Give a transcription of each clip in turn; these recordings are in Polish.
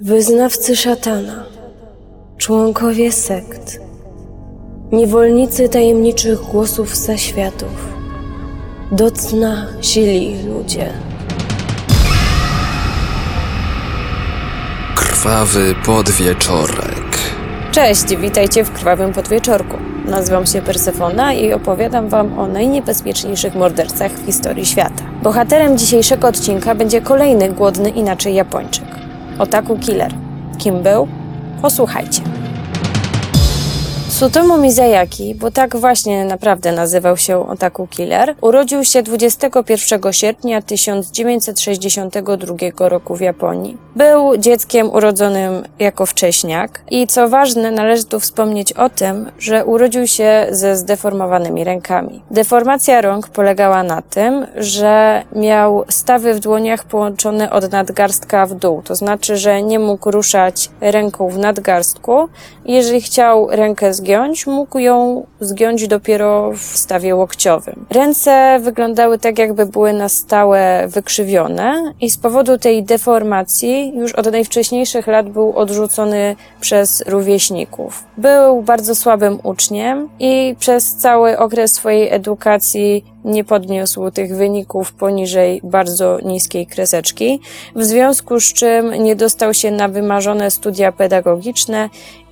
Wyznawcy szatana, członkowie sekt, niewolnicy tajemniczych głosów zaświatów, do cna sili ludzie. Krwawy podwieczorek. Cześć, witajcie w Krwawym Podwieczorku. Nazywam się Persefona i opowiadam Wam o najniebezpieczniejszych mordercach w historii świata. Bohaterem dzisiejszego odcinka będzie kolejny głodny inaczej Japończyk. Otaku Killer. Kim był? Posłuchajcie. Sutomu Mizayaki, bo tak właśnie naprawdę nazywał się Otaku Killer, urodził się 21 sierpnia 1962 roku w Japonii. Był dzieckiem urodzonym jako wcześniak i co ważne, należy tu wspomnieć o tym, że urodził się ze zdeformowanymi rękami. Deformacja rąk polegała na tym, że miał stawy w dłoniach połączone od nadgarstka w dół, to znaczy, że nie mógł ruszać ręką w nadgarstku. Jeżeli chciał rękę zgiąć, mógł ją zgiąć dopiero w stawie łokciowym. Ręce wyglądały tak, jakby były na stałe wykrzywione i z powodu tej deformacji już od najwcześniejszych lat był odrzucony przez rówieśników. Był bardzo słabym uczniem i przez cały okres swojej edukacji nie podniósł tych wyników poniżej bardzo niskiej kreseczki, w związku z czym nie dostał się na wymarzone studia pedagogiczne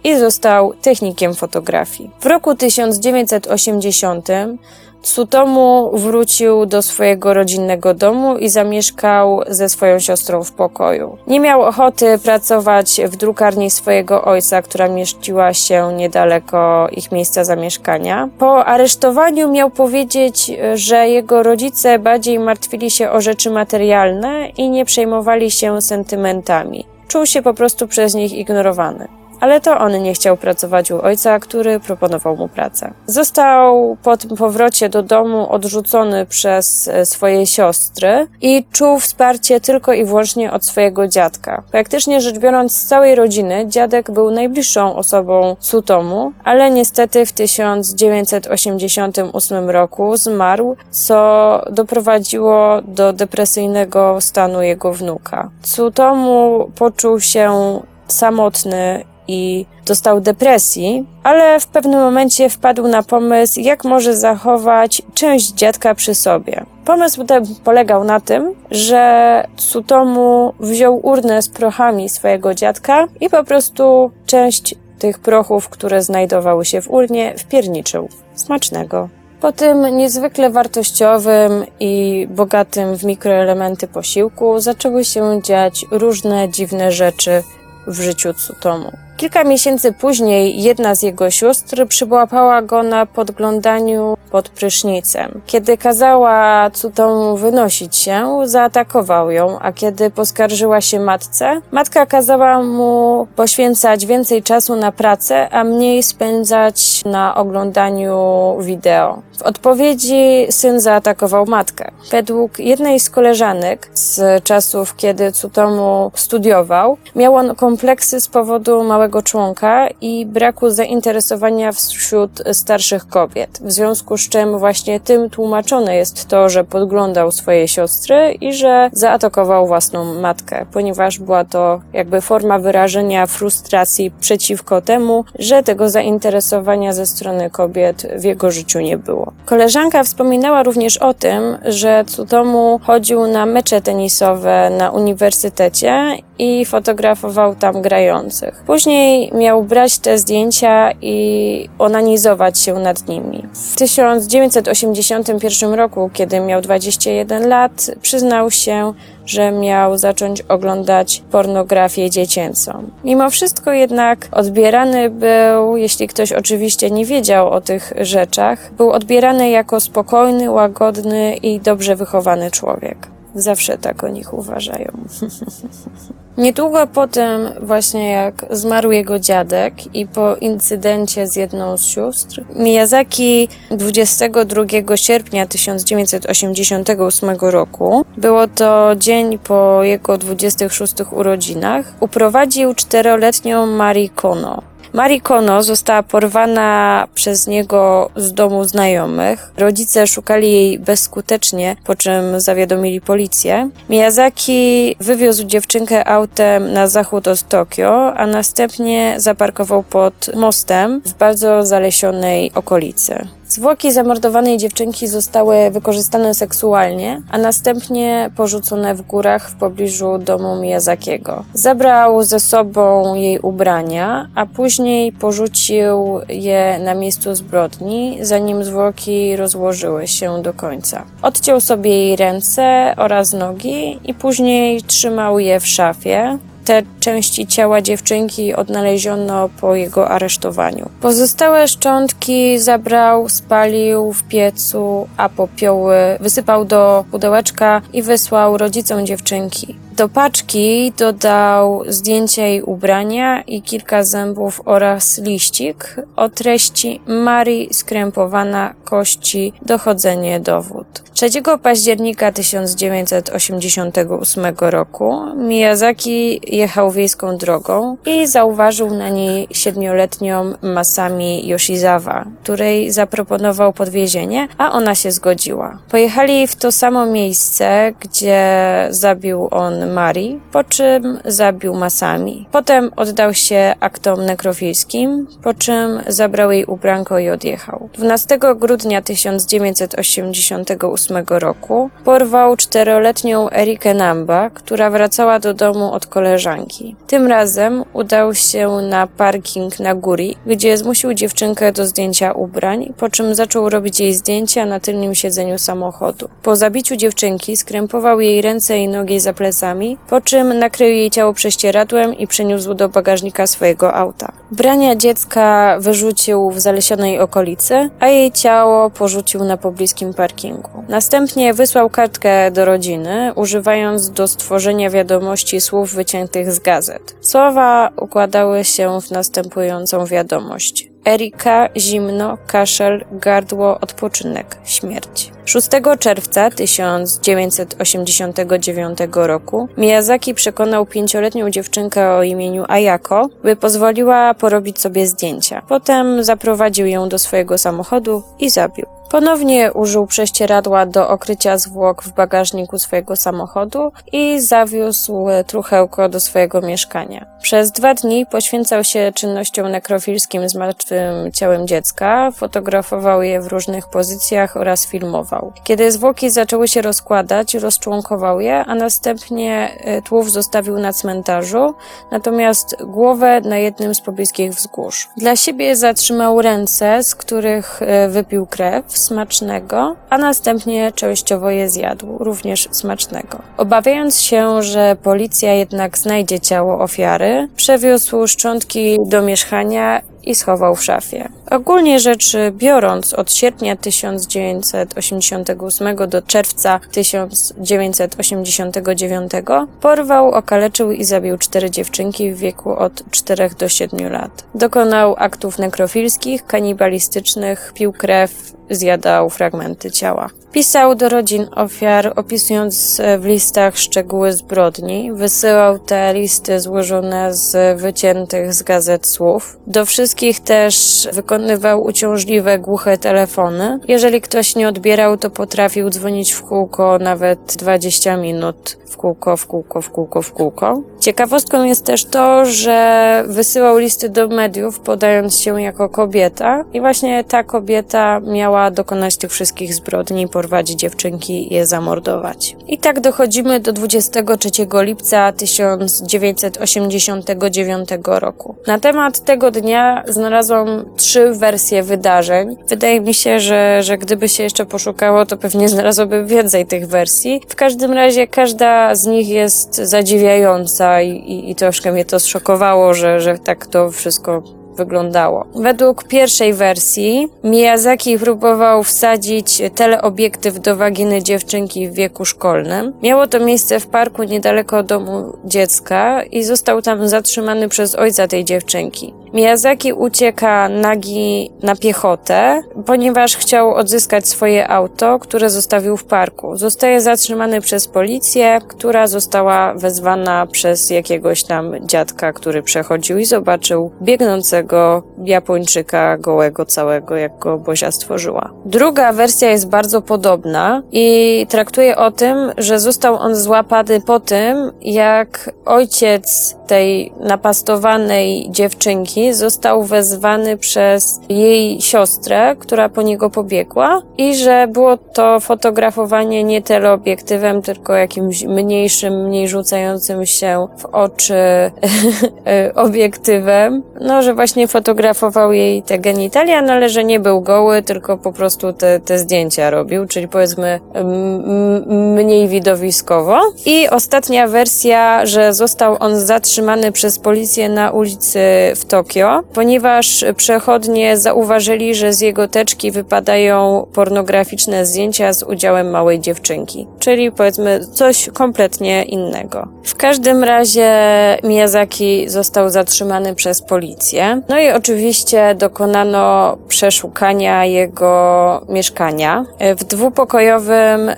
i został technikiem fotografii. W roku 1980 Tsutomu wrócił do swojego rodzinnego domu i zamieszkał ze swoją siostrą w pokoju. Nie miał ochoty pracować w drukarni swojego ojca, która mieściła się niedaleko ich miejsca zamieszkania. Po aresztowaniu miał powiedzieć, że jego rodzice bardziej martwili się o rzeczy materialne i nie przejmowali się sentymentami. Czuł się po prostu przez nich ignorowany. Ale to on nie chciał pracować u ojca, który proponował mu pracę. Został po tym powrocie do domu odrzucony przez e, swoje siostry i czuł wsparcie tylko i wyłącznie od swojego dziadka. Praktycznie rzecz biorąc, z całej rodziny dziadek był najbliższą osobą Sutomu, ale niestety w 1988 roku zmarł, co doprowadziło do depresyjnego stanu jego wnuka. Sutomu poczuł się samotny i dostał depresji, ale w pewnym momencie wpadł na pomysł, jak może zachować część dziadka przy sobie. Pomysł ten polegał na tym, że Sutomu wziął urnę z prochami swojego dziadka i po prostu część tych prochów, które znajdowały się w urnie, wpierniczył. Smacznego. Po tym niezwykle wartościowym i bogatym w mikroelementy posiłku zaczęły się dziać różne dziwne rzeczy w życiu Tsutomu. Kilka miesięcy później jedna z jego sióstr przyłapała go na podglądaniu pod prysznicem. Kiedy kazała Tsutomu wynosić się, zaatakował ją, a kiedy poskarżyła się matce, matka kazała mu poświęcać więcej czasu na pracę, a mniej spędzać na oglądaniu wideo. W odpowiedzi syn zaatakował matkę. Według jednej z koleżanek z czasów, kiedy Tsutomu studiował, miał on kompleksy z powodu małego członka i braku zainteresowania wśród starszych kobiet. W związku z czym właśnie tym tłumaczone jest to, że podglądał swoje siostry i że zaatakował własną matkę, ponieważ była to jakby forma wyrażenia frustracji przeciwko temu, że tego zainteresowania ze strony kobiet w jego życiu nie było. Koleżanka wspominała również o tym, że Tsutomu chodził na mecze tenisowe na uniwersytecie i fotografował tam grających. Później miał brać te zdjęcia i onanizować się nad nimi. W 1981 roku, kiedy miał 21 lat, przyznał się, że miał zacząć oglądać pornografię dziecięcą. Mimo wszystko jednak odbierany był, jeśli ktoś oczywiście nie wiedział o tych rzeczach, był odbierany jako spokojny, łagodny i dobrze wychowany człowiek. Zawsze tak o nich uważają. Niedługo po tym, właśnie jak zmarł jego dziadek i po incydencie z jedną z sióstr, Miyazaki 22 sierpnia 1988 roku, było to dzień po jego 26 urodzinach, uprowadził czteroletnią Marie Kono. Marikono została porwana przez niego z domu znajomych. Rodzice szukali jej bezskutecznie, po czym zawiadomili policję. Miyazaki wywiózł dziewczynkę autem na zachód od Tokio, a następnie zaparkował pod mostem w bardzo zalesionej okolicy. Zwłoki zamordowanej dziewczynki zostały wykorzystane seksualnie, a następnie porzucone w górach w pobliżu domu Miyazakiego. Zabrał ze sobą jej ubrania, a później porzucił je na miejscu zbrodni, zanim zwłoki rozłożyły się do końca. Odciął sobie jej ręce oraz nogi i później trzymał je w szafie, te części ciała dziewczynki odnaleziono po jego aresztowaniu. Pozostałe szczątki zabrał, spalił w piecu, a popioły wysypał do pudełeczka i wysłał rodzicom dziewczynki. Do paczki dodał zdjęcie jej ubrania i kilka zębów oraz liścik o treści Marii skrępowana kości dochodzenie dowód. 3 października 1988 roku Miyazaki jechał wiejską drogą i zauważył na niej siedmioletnią Masami Yoshizawa, której zaproponował podwiezienie, a ona się zgodziła. Pojechali w to samo miejsce, gdzie zabił on Mari, po czym zabił Masami. Potem oddał się aktom nekrofilskim, po czym zabrał jej ubranko i odjechał. 12 grudnia 1988 roku porwał czteroletnią Erikę Namba, która wracała do domu od koleżanki. Tym razem udał się na parking na Guri, gdzie zmusił dziewczynkę do zdjęcia ubrań, po czym zaczął robić jej zdjęcia na tylnym siedzeniu samochodu. Po zabiciu dziewczynki skrępował jej ręce i nogi za plecami, po czym nakrył jej ciało prześcieradłem i przeniósł do bagażnika swojego auta. Brania dziecka wyrzucił w zalesionej okolicy, a jej ciało porzucił na pobliskim parkingu. Następnie wysłał kartkę do rodziny, używając do stworzenia wiadomości słów wyciętych z gazet. Słowa układały się w następującą wiadomość. Erika, zimno, kaszel, gardło, odpoczynek, śmierć. 6 czerwca 1989 roku Miyazaki przekonał pięcioletnią dziewczynkę o imieniu Ayako, by pozwoliła porobić sobie zdjęcia. Potem zaprowadził ją do swojego samochodu i zabił. Ponownie użył prześcieradła do okrycia zwłok w bagażniku swojego samochodu i zawiózł truchełko do swojego mieszkania. Przez dwa dni poświęcał się czynnościom nekrofilskim z martwym ciałem dziecka, fotografował je w różnych pozycjach oraz filmował. Kiedy zwłoki zaczęły się rozkładać, rozczłonkował je, a następnie e, tłów zostawił na cmentarzu, natomiast głowę na jednym z pobliskich wzgórz. Dla siebie zatrzymał ręce, z których e, wypił krew, smacznego, a następnie częściowo je zjadł, również smacznego. Obawiając się, że policja jednak znajdzie ciało ofiary, przewiózł szczątki do mieszkania i schował w szafie. Ogólnie rzecz biorąc, od sierpnia 1988 do czerwca 1989 porwał, okaleczył i zabił cztery dziewczynki w wieku od 4 do 7 lat. Dokonał aktów nekrofilskich, kanibalistycznych, pił krew, zjadał fragmenty ciała. Pisał do rodzin ofiar, opisując w listach szczegóły zbrodni. Wysyłał te listy złożone z wyciętych z gazet słów. Do wszystkich też wykonywał uciążliwe, głuche telefony. Jeżeli ktoś nie odbierał, to potrafił dzwonić w kółko nawet 20 minut w kółko, w kółko, w kółko, w kółko. Ciekawostką jest też to, że wysyłał listy do mediów, podając się jako kobieta i właśnie ta kobieta miała dokonać tych wszystkich zbrodni, porwać dziewczynki i je zamordować. I tak dochodzimy do 23 lipca 1989 roku. Na temat tego dnia znalazłam trzy wersje wydarzeń. Wydaje mi się, że, że gdyby się jeszcze poszukało, to pewnie znalazłoby więcej tych wersji. W każdym razie każda z nich jest zadziwiająca i, i, i troszkę mnie to zszokowało, że, że tak to wszystko wyglądało. Według pierwszej wersji Miyazaki próbował wsadzić teleobiektyw do waginy dziewczynki w wieku szkolnym. Miało to miejsce w parku niedaleko domu dziecka i został tam zatrzymany przez ojca tej dziewczynki. Miyazaki ucieka nagi na piechotę, ponieważ chciał odzyskać swoje auto, które zostawił w parku. Zostaje zatrzymany przez policję, która została wezwana przez jakiegoś tam dziadka, który przechodził i zobaczył biegnącego Japończyka gołego całego, jak go Bozia stworzyła. Druga wersja jest bardzo podobna i traktuje o tym, że został on złapany po tym, jak ojciec tej napastowanej dziewczynki został wezwany przez jej siostrę, która po niego pobiegła i że było to fotografowanie nie teleobiektywem, tylko jakimś mniejszym, mniej rzucającym się w oczy obiektywem. No, że właśnie fotografował jej te genitalia, no ale że nie był goły, tylko po prostu te, te zdjęcia robił, czyli powiedzmy mniej widowiskowo. I ostatnia wersja, że został on zatrzymany przez policję na ulicy w Tokio, ponieważ przechodnie zauważyli, że z jego teczki wypadają pornograficzne zdjęcia z udziałem małej dziewczynki. Czyli powiedzmy coś kompletnie innego. W każdym razie Miyazaki został zatrzymany przez policję. No i oczywiście dokonano przeszukania jego mieszkania. W dwupokojowym y,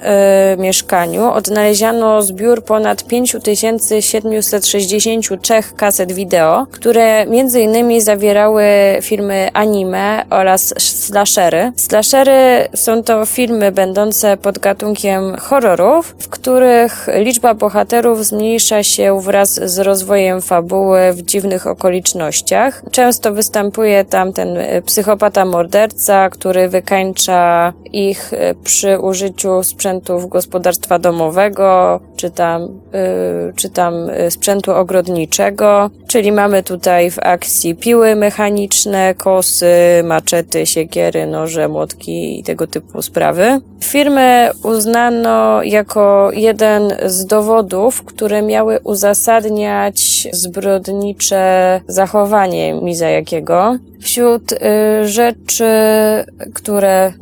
mieszkaniu odnaleziono zbiór ponad 5763 kaset wideo, które między innymi zawierały filmy anime oraz slashery. Slashery są to filmy będące pod gatunkiem horrorów, w których liczba bohaterów zmniejsza się wraz z rozwojem fabuły w dziwnych okolicznościach. Często występuje tam ten psychopata morderca, który wykańcza ich przy użyciu sprzętów gospodarstwa domowego, czy tam, yy, czy tam sprzętu ogrodniczego. Czyli mamy tutaj w akcji piły mechaniczne, kosy, maczety, siekiery, noże, młotki i tego typu sprawy. Firmy uznano jako jeden z dowodów, które miały uzasadniać zbrodnicze zachowanie Mizajakiego. Wśród y, rzeczy, które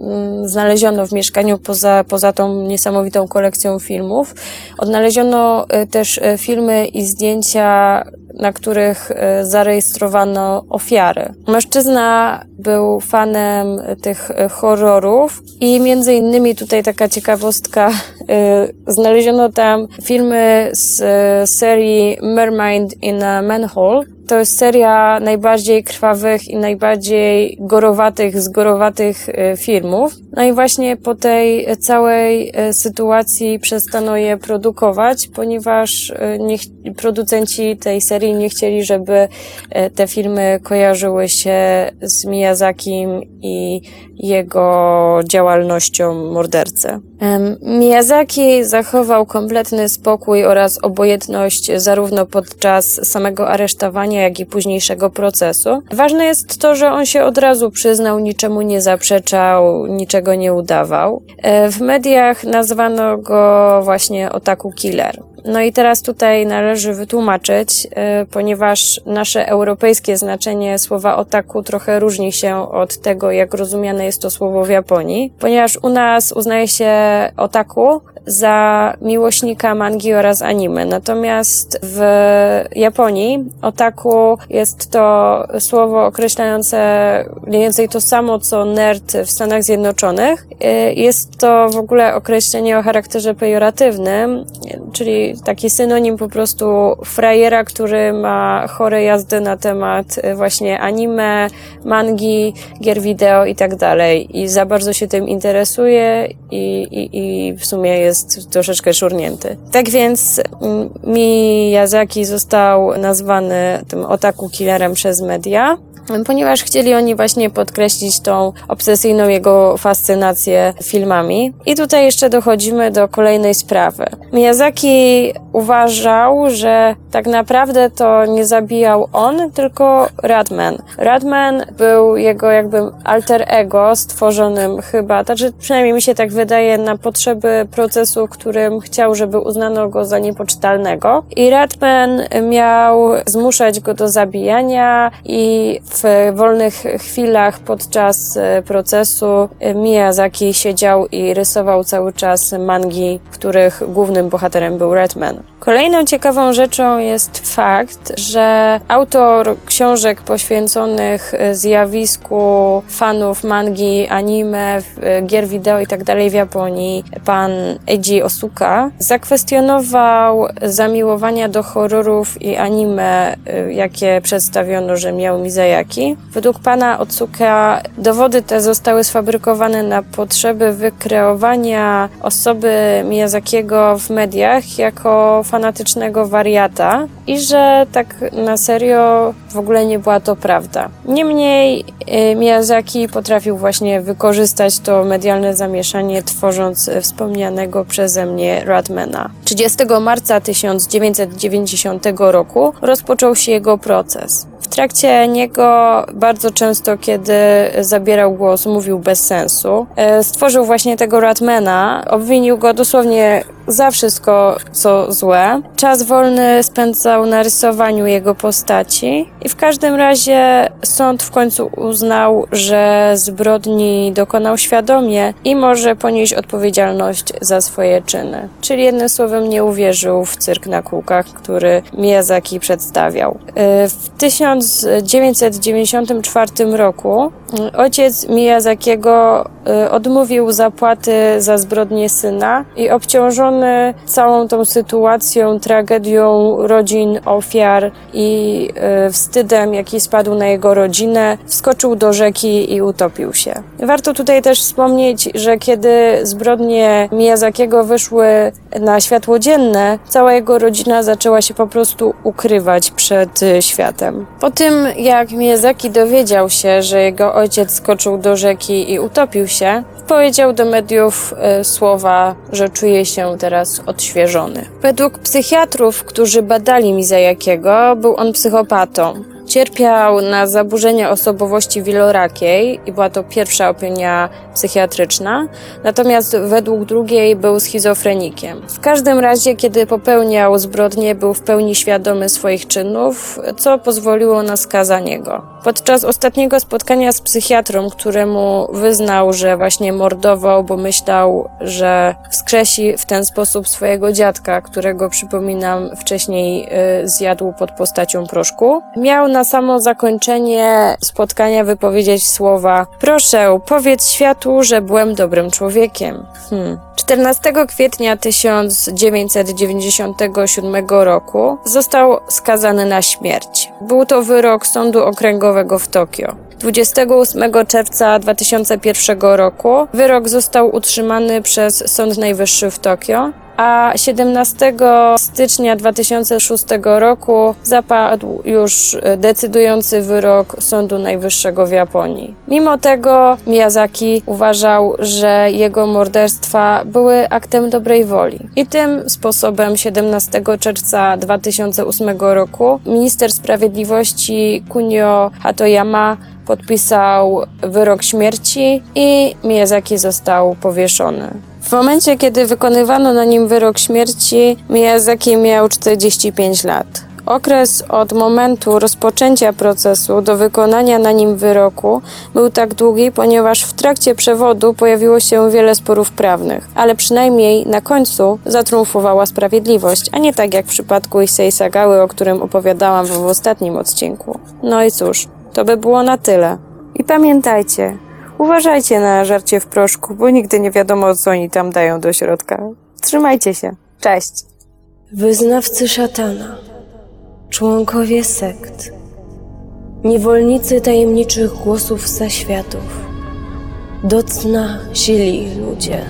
y, znaleziono w mieszkaniu poza, poza tą niesamowitą kolekcją filmów, odnaleziono y, też y, filmy i zdjęcia na których zarejestrowano ofiary. Mężczyzna był fanem tych horrorów i między innymi tutaj taka ciekawostka, znaleziono tam filmy z serii Mermaid in a Manhole, to jest seria najbardziej krwawych i najbardziej gorowatych, zgorowatych e, filmów. No i właśnie po tej całej e, sytuacji przestano je produkować, ponieważ e, nie, producenci tej serii nie chcieli, żeby te filmy kojarzyły się z Miyazakim i jego działalnością mordercy. Miyazaki zachował kompletny spokój oraz obojętność zarówno podczas samego aresztowania, jak i późniejszego procesu. Ważne jest to, że on się od razu przyznał, niczemu nie zaprzeczał, niczego nie udawał. E, w mediach nazwano go właśnie Otaku Killer. No i teraz tutaj należy wytłumaczyć, e, ponieważ nasze europejskie znaczenie słowa otaku trochę różni się od tego, jak rozumiane jest to słowo w Japonii, ponieważ u nas uznaje się otaku za miłośnika mangi oraz anime. Natomiast w Japonii otaku jest to słowo określające mniej więcej to samo, co nerd w Stanach Zjednoczonych. E, jest to w ogóle określenie o charakterze pejoratywnym, czyli taki synonim po prostu frajera, który ma chore jazdy na temat y, właśnie anime, mangi, gier wideo i tak dalej. I za bardzo się tym interesuje i, i, i w sumie jest troszeczkę szurnięty. Tak więc mm, Miyazaki został nazwany tym otaku killerem przez media ponieważ chcieli oni właśnie podkreślić tą obsesyjną jego fascynację filmami. I tutaj jeszcze dochodzimy do kolejnej sprawy. Miyazaki uważał, że tak naprawdę to nie zabijał on, tylko Radman. Radman był jego jakby alter ego stworzonym chyba, znaczy przynajmniej mi się tak wydaje, na potrzeby procesu, którym chciał, żeby uznano go za niepoczytalnego. I Radman miał zmuszać go do zabijania i W wolnych chwilach podczas e, procesu e, Miyazaki siedział i rysował cały czas mangi, których głównym bohaterem był Redman. Kolejną ciekawą rzeczą jest fakt, że autor książek poświęconych e, zjawisku fanów mangi, anime, gier wideo itd. w Japonii, pan Eiji Osuka, zakwestionował zamiłowania do horrorów i anime, jakie przedstawiono, że miał Według pana Otsuka dowody te zostały sfabrykowane na potrzeby wykreowania osoby Miyazakiego w mediach jako fanatycznego wariata i że tak na serio w ogóle nie była to prawda. Niemniej y, Miyazaki potrafił właśnie wykorzystać to medialne zamieszanie, tworząc wspomnianego przeze mnie Radmana. 30 marca 1990 roku rozpoczął się jego proces. W trakcie niego bardzo często, kiedy zabierał głos, mówił bez sensu. E, stworzył właśnie tego Ratmana, obwinił go dosłownie za wszystko, co złe. Czas wolny spędzał na rysowaniu jego postaci i w każdym razie sąd w końcu uznał, że zbrodni dokonał świadomie i może ponieść odpowiedzialność za swoje czyny. Czyli jednym słowem nie uwierzył w cyrk na kółkach, który Miyazaki przedstawiał. E, w 1994 roku ojciec Miyazakiego e, odmówił zapłaty za zbrodnię syna i obciążony całą tą sytuacją, tragedią rodzin, ofiar i y, wstydem, jaki spadł na jego rodzinę, wskoczył do rzeki i utopił się. Warto tutaj też wspomnieć, że kiedy zbrodnie Miyazakiego wyszły na światło dzienne, cała jego rodzina zaczęła się po prostu ukrywać przed y, światem. Po tym, jak Miyazaki dowiedział się, że jego ojciec skoczył do rzeki i utopił się, powiedział do mediów y, słowa, że czuje się teraz odświeżony. Według psychiatrów, którzy badali Mizajakiego, był on psychopatą. Cierpiał na zaburzenia osobowości wielorakiej i była to pierwsza opinia psychiatryczna, natomiast według drugiej był schizofrenikiem. W każdym razie, kiedy popełniał zbrodnie, był w pełni świadomy swoich czynów, co pozwoliło na skazanie go. Podczas ostatniego spotkania z psychiatrą, któremu wyznał, że właśnie mordował, bo myślał, że wskrzesi w ten sposób swojego dziadka, którego przypominam wcześniej y, zjadł pod postacią proszku, miał na samo zakończenie spotkania wypowiedzieć słowa: Proszę, powiedz światu, że byłem dobrym człowiekiem. Hmm. 14 kwietnia 1997 roku został skazany na śmierć. Był to wyrok Sądu Okręgowego w Tokio. 28 czerwca 2001 roku wyrok został utrzymany przez Sąd Najwyższy w Tokio, a 17 stycznia 2006 roku zapadł już decydujący wyrok Sądu Najwyższego w Japonii. Mimo tego Miyazaki uważał, że jego morderstwa były aktem dobrej woli. I tym sposobem 17 czerwca 2008 roku minister sprawiedliwości Kunio Hatoyama podpisał wyrok śmierci i Miyazaki został powieszony. W momencie, kiedy wykonywano na nim wyrok śmierci, Miyazaki miał 45 lat. Okres od momentu rozpoczęcia procesu do wykonania na nim wyroku był tak długi, ponieważ w trakcie przewodu pojawiło się wiele sporów prawnych, ale przynajmniej na końcu zatriumfowała sprawiedliwość, a nie tak jak w przypadku Issei Sagały, o którym opowiadałam w ostatnim odcinku. No i cóż, to by było na tyle. I pamiętajcie, uważajcie na żarcie w proszku, bo nigdy nie wiadomo, co oni tam dają do środka. Trzymajcie się. Cześć. Wyznawcy szatana, członkowie sekt, niewolnicy tajemniczych głosów zaświatów, do cna sili ludzie.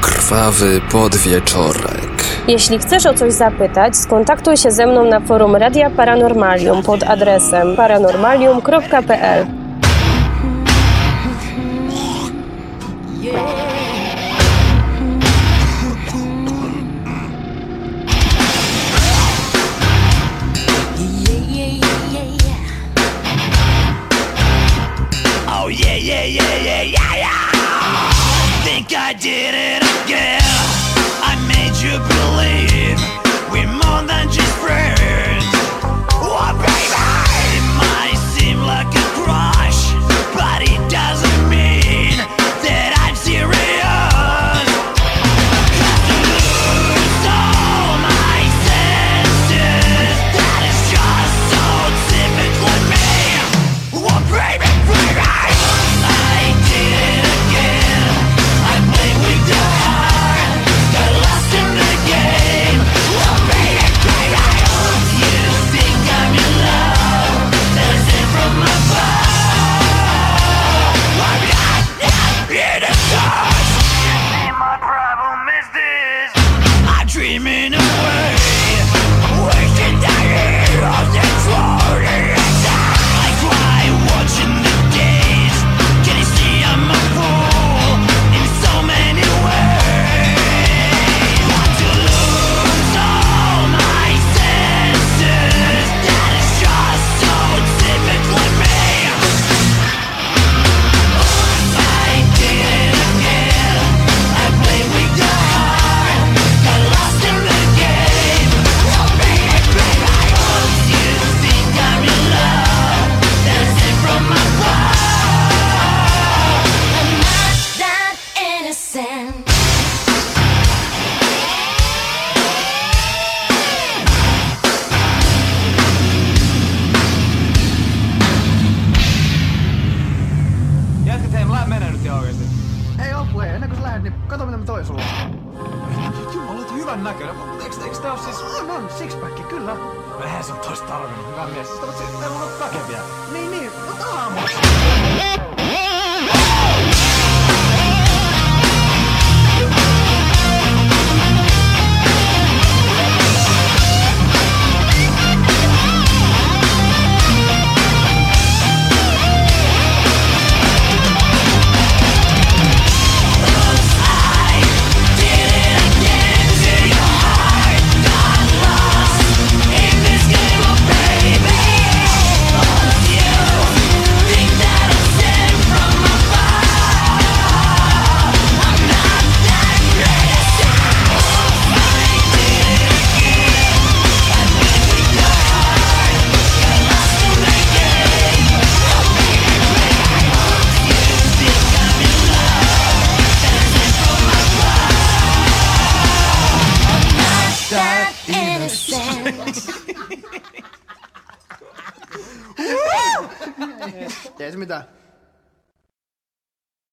Krwawy podwieczorek. Jeśli chcesz o coś zapytać, skontaktuj się ze mną na forum Radia Paranormalium pod adresem paranormalium.pl.